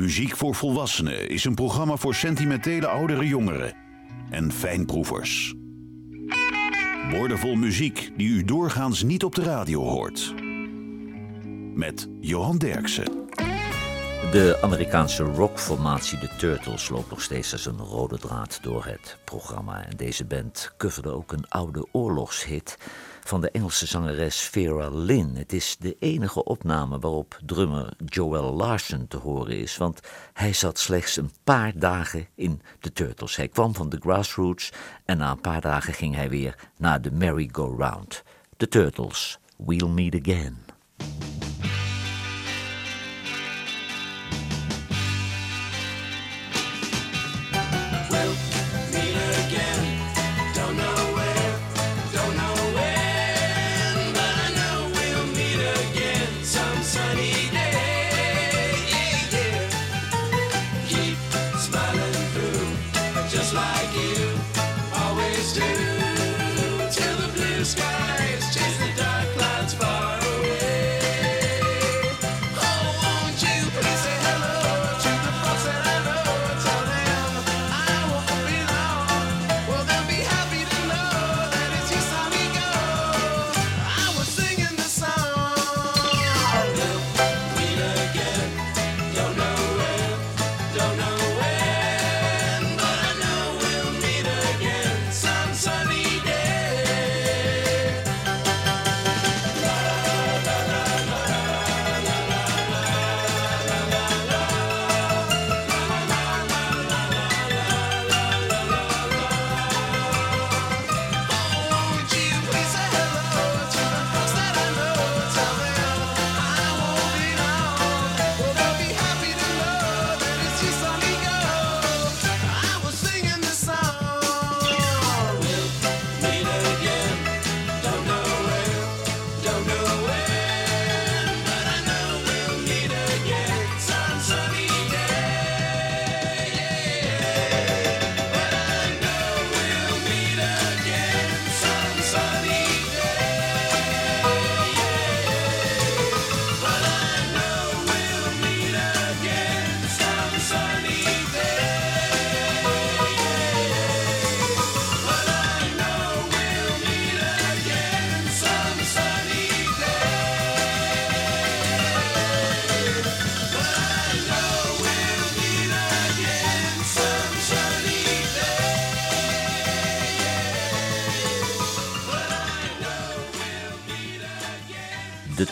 Muziek voor Volwassenen is een programma voor sentimentele oudere jongeren en fijnproevers. Woordenvol muziek die u doorgaans niet op de radio hoort. Met Johan Derksen. De Amerikaanse rockformatie The Turtles loopt nog steeds als een rode draad door het programma. En deze band coverde ook een oude oorlogshit van de Engelse zangeres Vera Lynn. Het is de enige opname waarop drummer Joel Larson te horen is, want hij zat slechts een paar dagen in de Turtles. Hij kwam van de Grassroots en na een paar dagen ging hij weer naar de Merry-Go-Round. The Turtles, We'll Meet Again.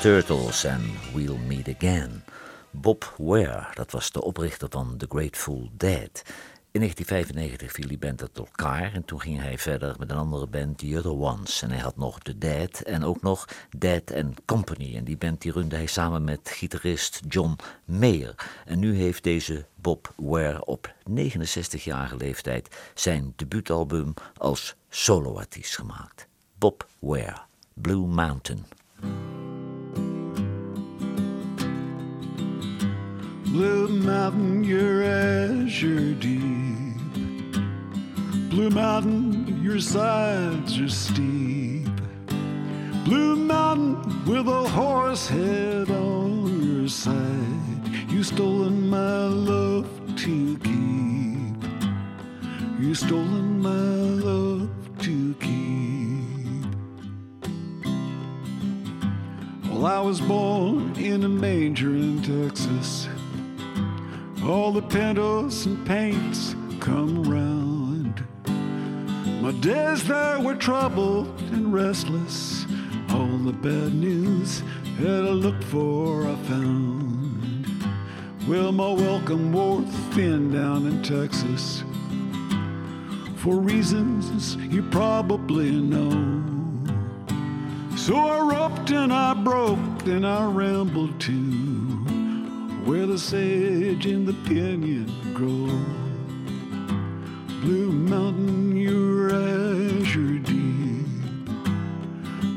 Turtles en We'll Meet Again. Bob Ware, dat was de oprichter van The Grateful Dead. In 1995 viel die band uit elkaar en toen ging hij verder met een andere band, The Other Ones. En hij had nog The Dead en ook nog Dead and Company. En die band die runde hij samen met gitarist John Mayer. En nu heeft deze Bob Ware op 69-jarige leeftijd zijn debuutalbum als soloartiest gemaakt. Bob Ware, Blue Mountain. Blue Mountain, your azure deep. Blue Mountain, your sides are steep. Blue Mountain with a horse head on your side. You stolen my love to keep. You stolen my love to keep. Well, I was born in a manger in Texas. All the pintos and paints come around. My days there were troubled and restless. All the bad news that I looked for, I found. Well, my welcome wore thin down in Texas for reasons you probably know. So I roped and I broke and I rambled too where the sage and the pinyon grow. Blue Mountain, your azure deep.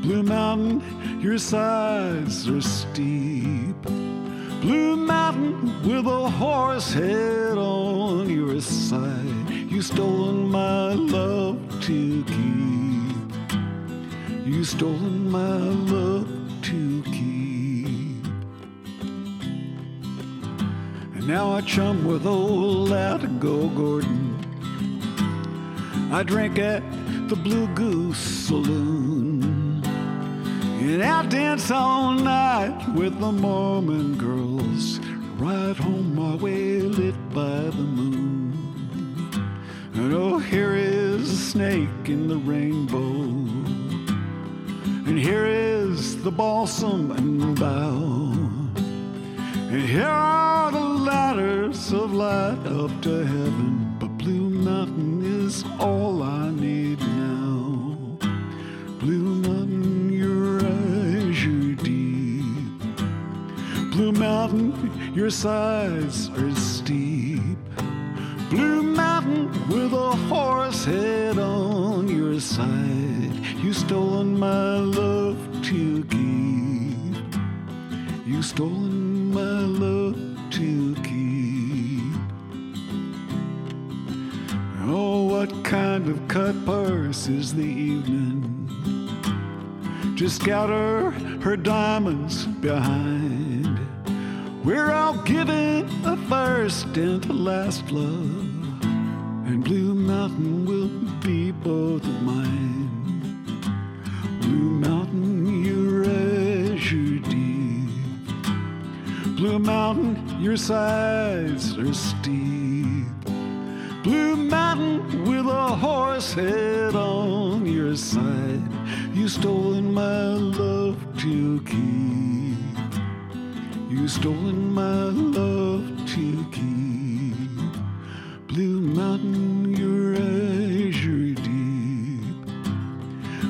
Blue Mountain, your sides are steep. Blue Mountain with a horse head on your side. You stolen my love to keep. You stolen my love to keep. And now I chum with old Latigo Gordon. I drink at the Blue Goose Saloon. And I dance all night with the Mormon girls. Ride home my way lit by the moon. And oh, here is a snake in the rainbow. And here is the balsam and the bough. Here are the ladders of light up to heaven. But Blue Mountain is all I need now. Blue Mountain, your azure deep. Blue Mountain, your sides are steep. Blue Mountain with a horse head on your side. You stolen my love to keep. You stolen my love to keep. Oh, what kind of cut purse is the evening? Just scatter her diamonds behind. We're all giving a first and a last love, and Blue Mountain will be both of mine. Blue Mountain, your Blue Mountain, your sides are steep. Blue Mountain with a horse head on your side. You stolen my love to keep. You stolen my love to keep. Blue Mountain, your azure deep.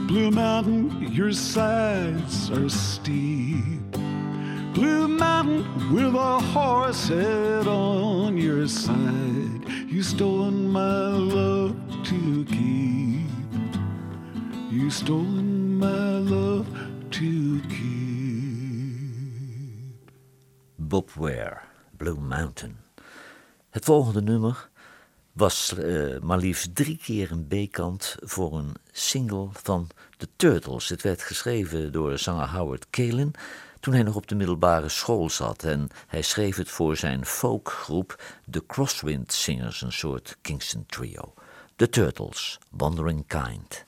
Blue Mountain, your sides are steep. Blue Mountain with a horse head on your side. You stolen my love to keep. You stolen my love to keep. Bob Ware, Blue Mountain. Het volgende nummer was uh, maar liefst drie keer een B-kant voor een single van The Turtles. Het werd geschreven door zanger Howard Kalin toen hij nog op de middelbare school zat en hij schreef het voor zijn folkgroep The Crosswind Singers, een soort Kingston trio. The Turtles, Wandering Kind.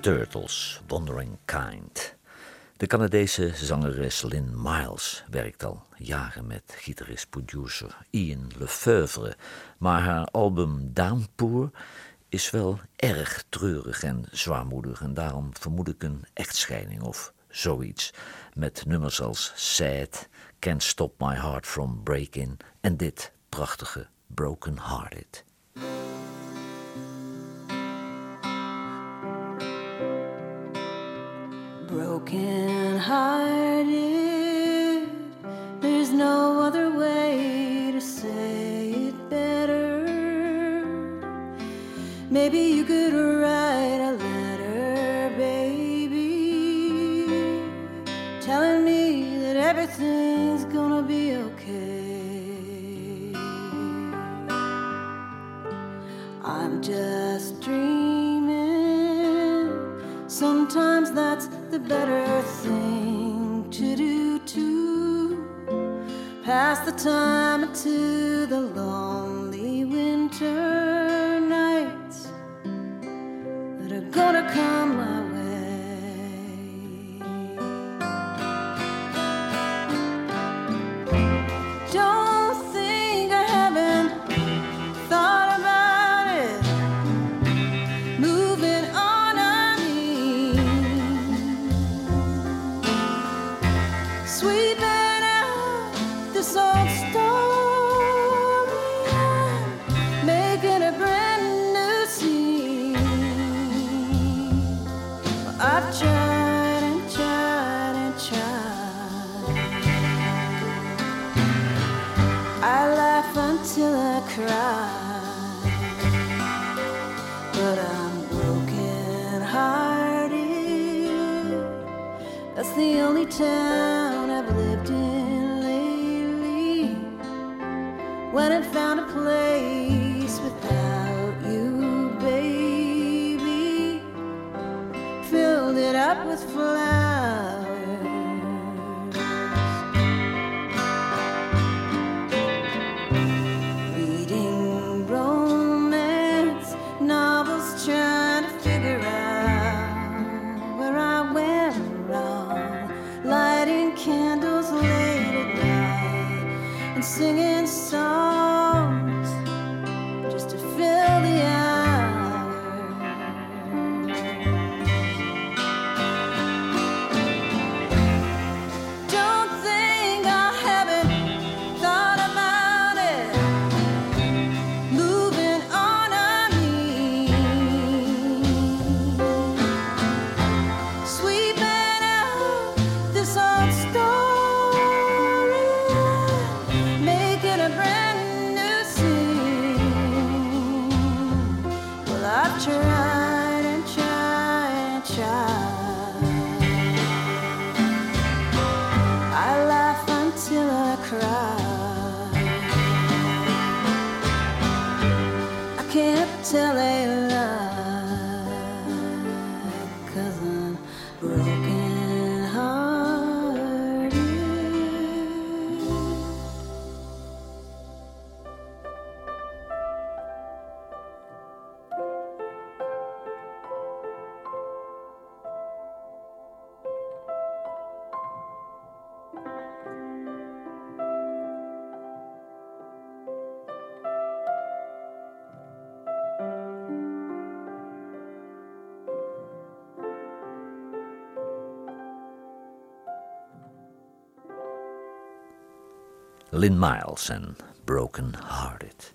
Turtles, Wandering Kind. De Canadese zangeres Lynn Miles werkt al jaren met gitarist-producer Ian Lefevre, maar haar album Downpour is wel erg treurig en zwaarmoedig en daarom vermoed ik een echtscheiding of zoiets. Met nummers als Sad, Can't Stop My Heart From Breaking en dit prachtige Broken Hearted. Broken hearted, there's no other way to say it better. Maybe you could write a letter, baby, telling me that everything's gonna be better thing to do too. Pass the time into the lonely winter nights that are gonna come a brand new scene. I've tried and tried and tried. I laugh until I cry, but I'm broken hearted. That's the only town I've lived in lately. When I found a place cry. Lynn Miles en Broken Hearted.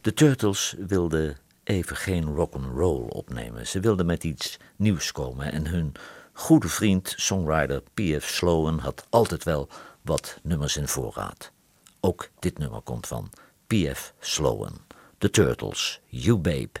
De Turtles wilden even geen rock'n'roll opnemen. Ze wilden met iets nieuws komen en hun goede vriend, songwriter P.F. Sloan had altijd wel wat nummers in voorraad. Ook dit nummer komt van P.F. Sloan. The Turtles, You Babe.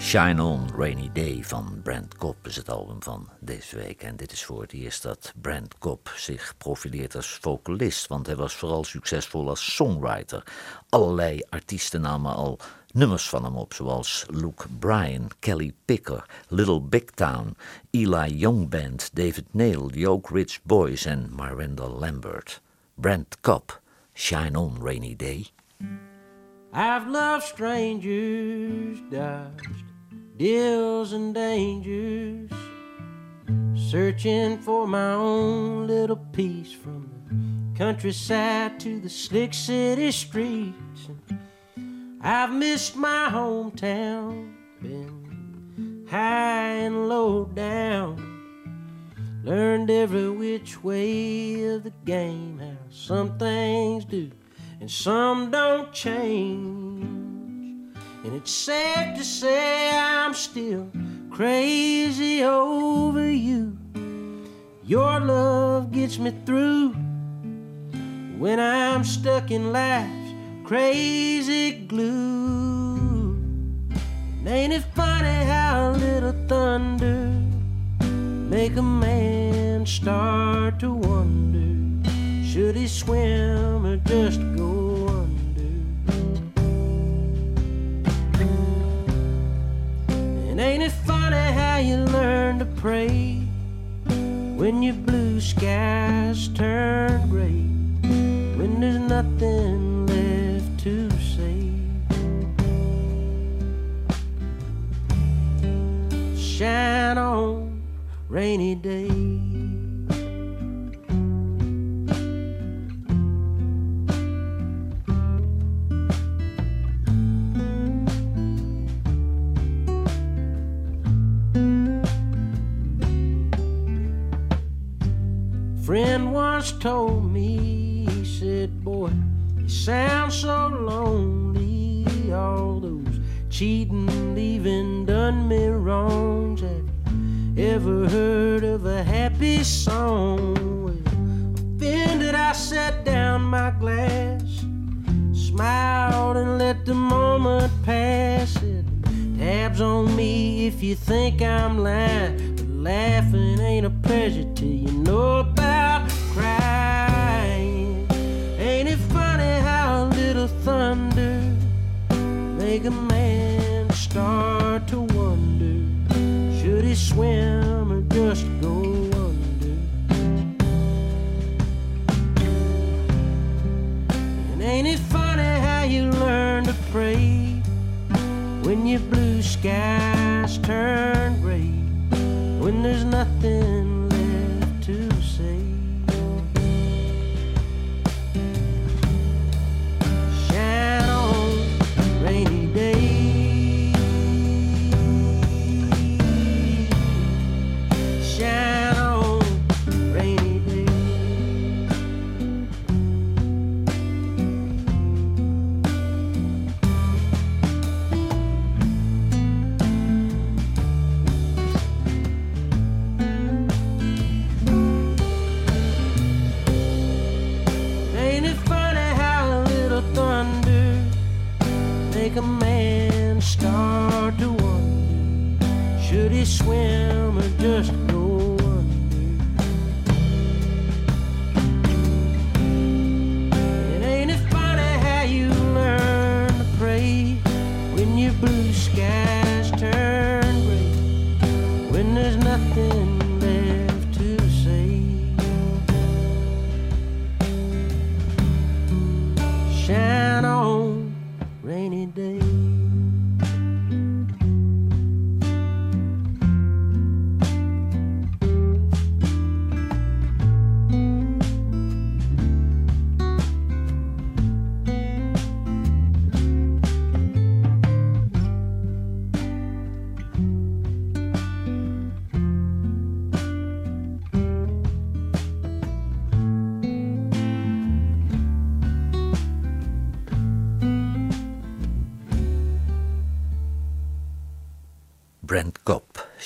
Shine On Rainy Day van Brent Cobb is het album van deze week. En dit is voor het eerst dat Brent Cobb zich profileert als vocalist. Want hij was vooral succesvol als songwriter. Allerlei artiesten namen al nummers van hem op, zoals Luke Bryan, Kelly Picker, Little Big Town, Eli Young Band, David Neil, The Oak Ridge Boys en Miranda Lambert. Brent Cobb, Shine On Rainy Day. I've loved strangers, dodged deals and dangers, searching for my own little piece from the countryside to the slick city streets. I've missed my hometown, been high and low down, learned every which way of the game, how some things do and some don't change. And it's safe to say I'm still crazy over you. Your love gets me through when I'm stuck in life's crazy glue. And ain't it funny how a little thunder make a man start to wonder should he swim or just go pray when your blue skies turn gray? When there's nothing left to say. Shine on rainy day. You ever heard of a happy song? Offended, I set down my glass, smiled, and let the moment pass. Said, Tabs on me if you think I'm lying. But laughing ain't a pleasure till you know your blue skies turn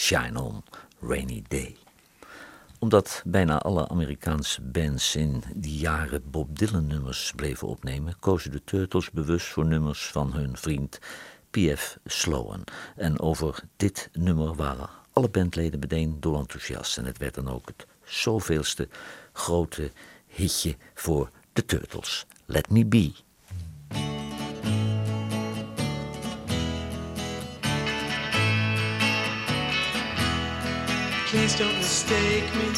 Shine On, Rainy Day. Omdat bijna alle Amerikaanse bands in die jaren Bob Dylan nummers bleven opnemen, kozen de Turtles bewust voor nummers van hun vriend P.F. Sloan. En over dit nummer waren alle bandleden meteen enthousiast. En het werd dan ook het zoveelste grote hitje voor de Turtles. Let Me Be. Please don't mistake me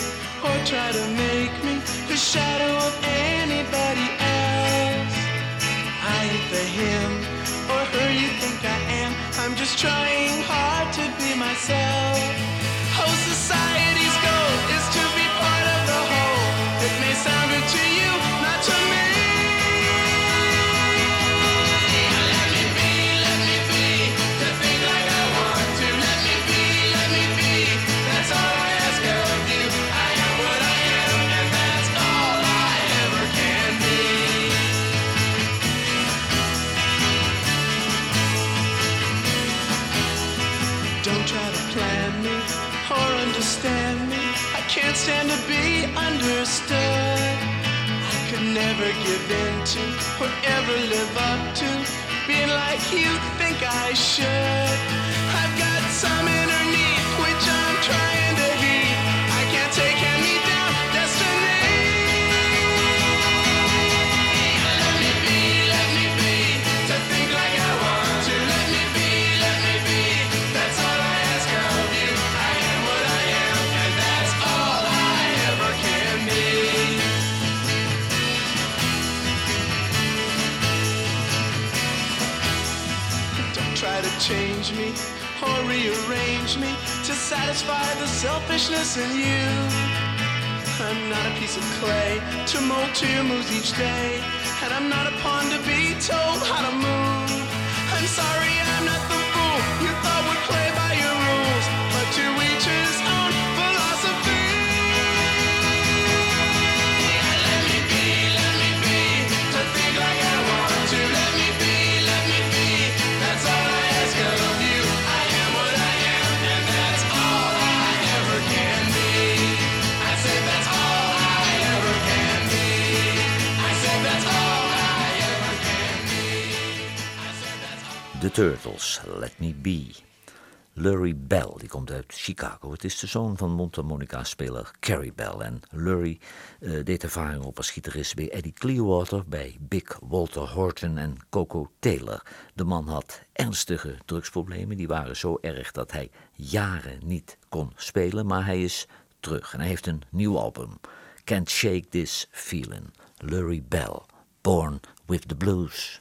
or try to make me the shadow of anybody else. I the him or her you think I am. I'm just trying hard to be myself. Understood. I could never give in to or ever live up to being like you think I should. I've got some inner satisfy the selfishness in you. I'm not a piece of clay to mold to your moves each day, and I'm not a pawn to be told how to move. Turtles, Let Me Be. Lurie Bell, die komt uit Chicago. Het is de zoon van mondharmonica-speler Carrie Bell. En Lurie eh, deed ervaring op als gitarist bij Eddie Clearwater, bij Big Walter Horton en Coco Taylor. De man had ernstige drugsproblemen. Die waren zo erg dat hij jaren niet kon spelen. Maar hij is terug en hij heeft een nieuw album. Can't Shake This Feeling. Lurie Bell, Born with the Blues.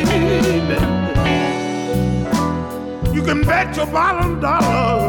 baby, you can bet your bottom dollar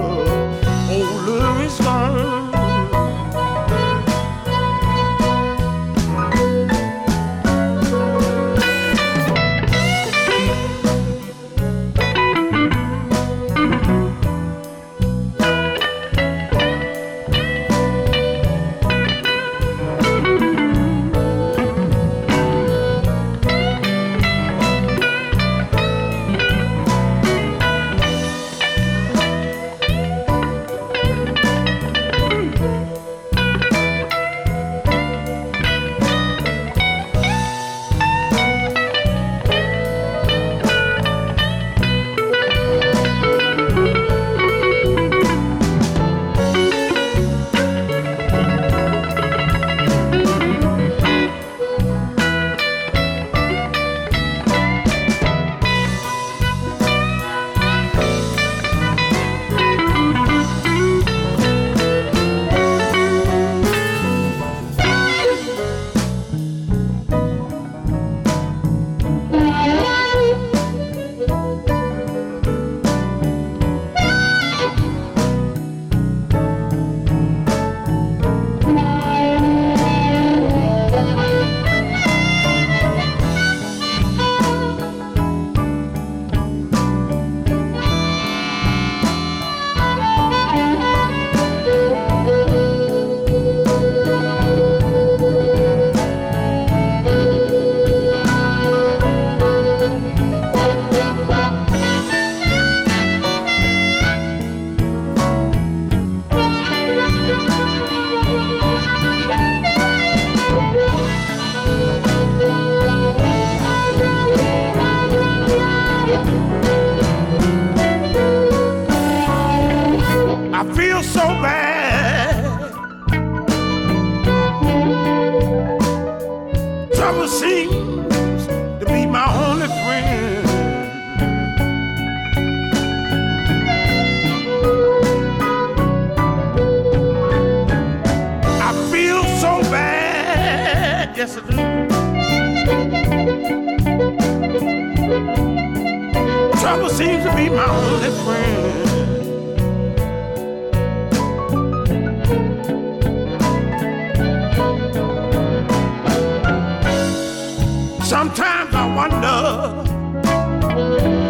Will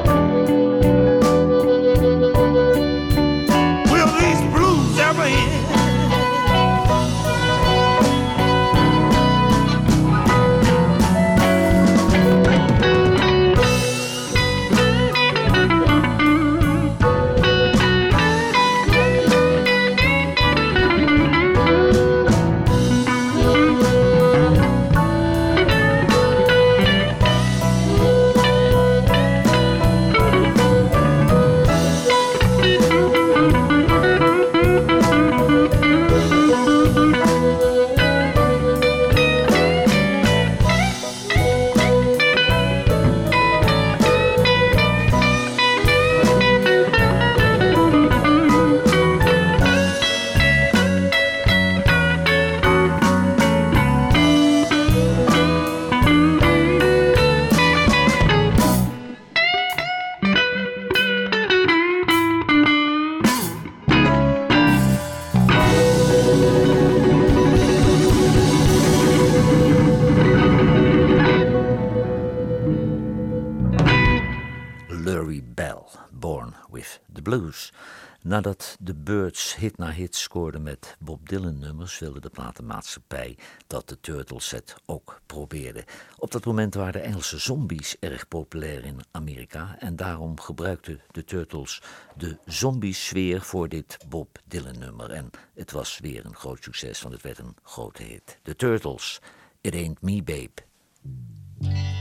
Nadat de Birds hit na hit scoorden met Bob Dylan nummers, wilde de platenmaatschappij dat de Turtles het ook probeerden. Op dat moment waren de Engelse zombies erg populair in Amerika en daarom gebruikten de Turtles de zombie-sfeer voor dit Bob Dylan nummer. En het was weer een groot succes, want het werd een grote hit. De Turtles, It Ain't Me Babe.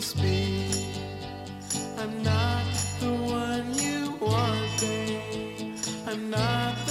just be. I'm not the one you want, babe. I'm not.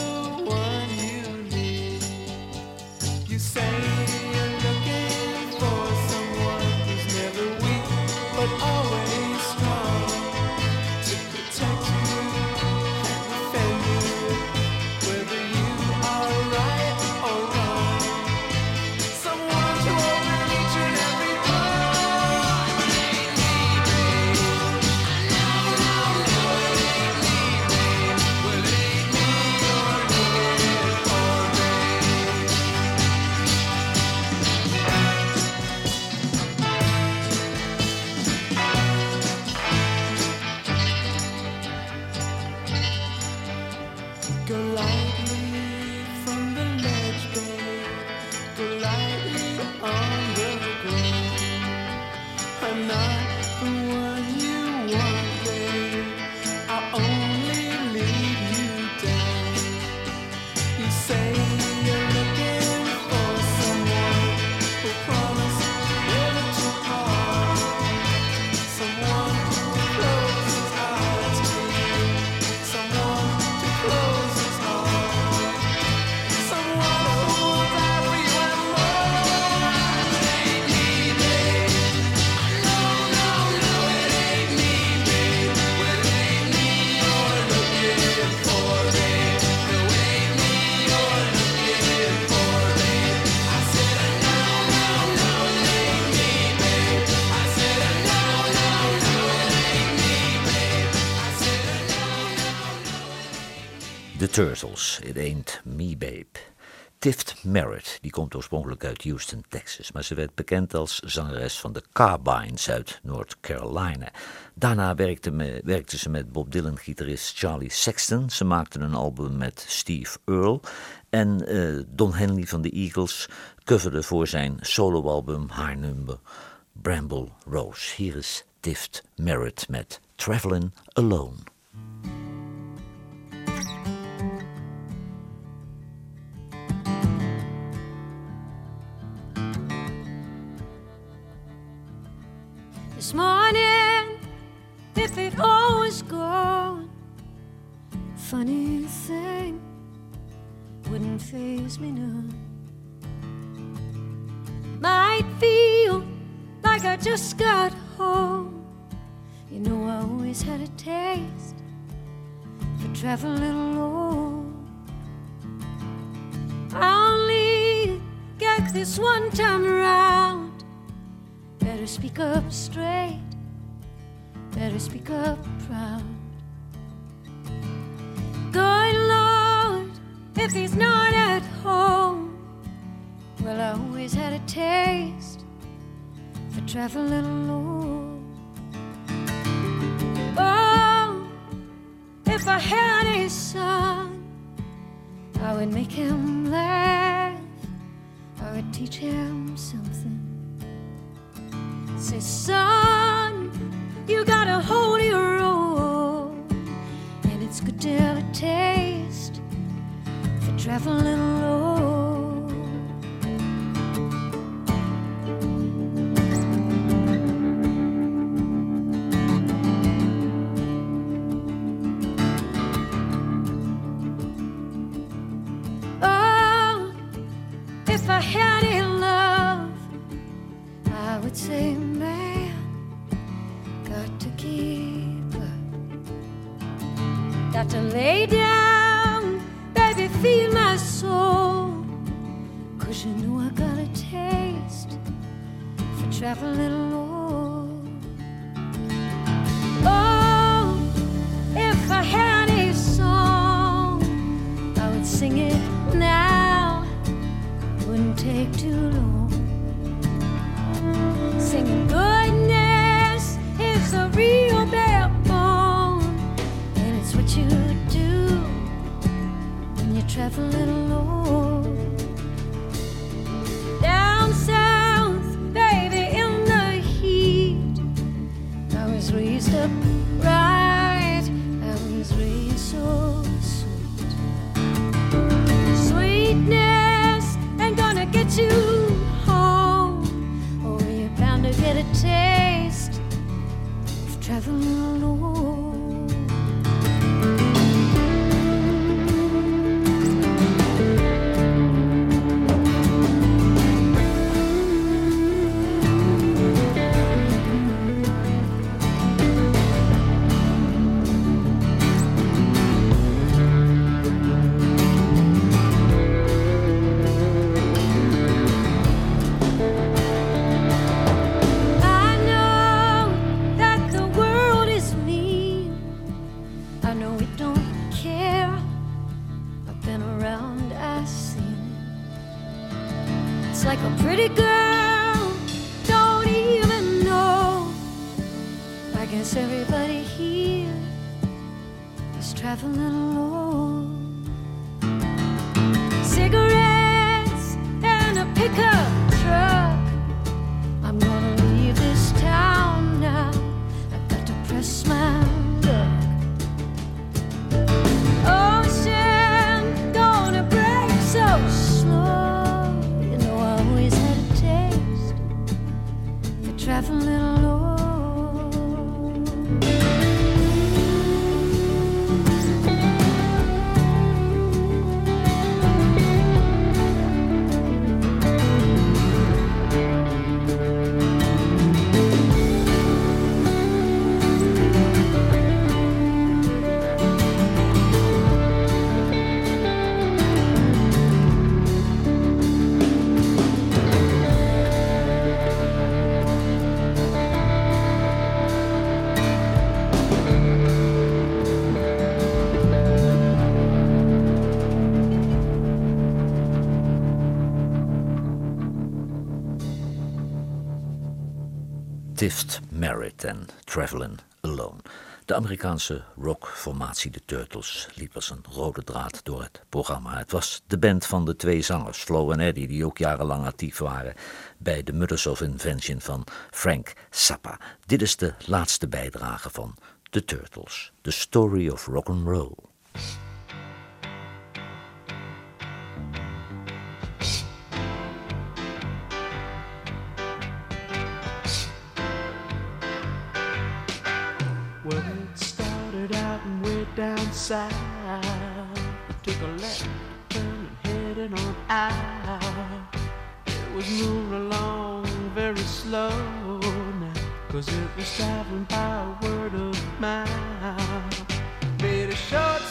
Turtles, It Ain't Me Babe. Tift Merritt, die komt oorspronkelijk uit Houston, Texas, maar ze werd bekend als zangeres van de Carbines uit North Carolina. Daarna werkte, ze met Bob Dylan-gitarist Charlie Sexton. Ze maakte een album met Steve Earle. En eh, Don Henley van de Eagles coverde voor zijn soloalbum haar nummer Bramble Rose. Hier is Tift Merritt met Travelin' Alone. This morning, if it all was gone, funny thing wouldn't phase me none. Might feel like I just got home. You know, I always had a taste for traveling alone. I only get this one time around. Better speak up straight. Better speak up proud. Good Lord, if he's not at home, well, I always had a taste for traveling alone. Oh, if I had a son, I would make him laugh. I would teach him something. Say, son, you gotta hold your own. And it's good to have a taste for traveling alone. Oh, if I had a love, I would say, Down south, baby, in the heat, I was raised up right. I was raised so sweet. Sweetness ain't gonna get you home. Oh, you're bound to get a taste of traveling alone. Pretty girl, Stiffed Merit en Travelin' Alone. De Amerikaanse rockformatie The Turtles liep als een rode draad door het programma. Het was de band van de twee zangers, Flo en Eddie, die ook jarenlang actief waren bij de Mothers of Invention van Frank Zappa. Dit is de laatste bijdrage van The Turtles, The Story of Rock and Roll. Well, it started out and way down south. Took a left turn and headed on out. It was moving along very slow now, cause it was traveling by word of mouth. Made a short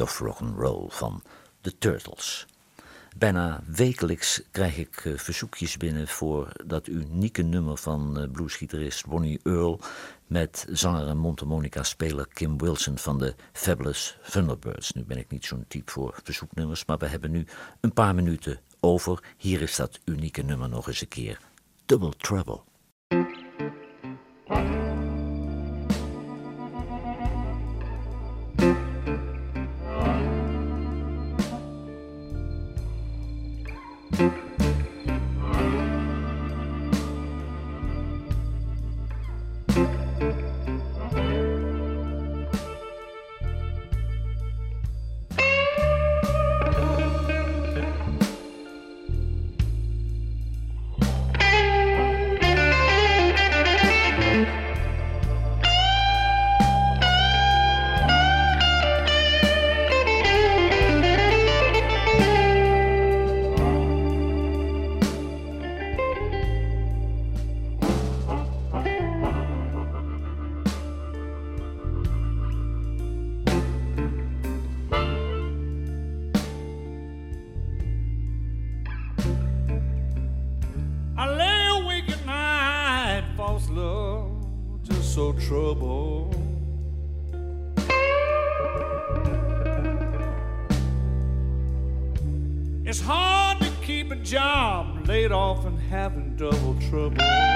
Of Rock and Roll van The Turtles. Bijna wekelijks krijg ik eh, verzoekjes binnen voor dat unieke nummer van eh, bluesgitarist Ronnie Earl met zanger en mondharmonica-speler Kim Wilson van de Fabulous Thunderbirds. Nu ben ik niet zo'n type voor verzoeknummers, maar we hebben nu een paar minuten over. Hier is dat unieke nummer nog eens een keer. Double Trouble. So troubled. It's hard to keep a job, laid off and having double trouble.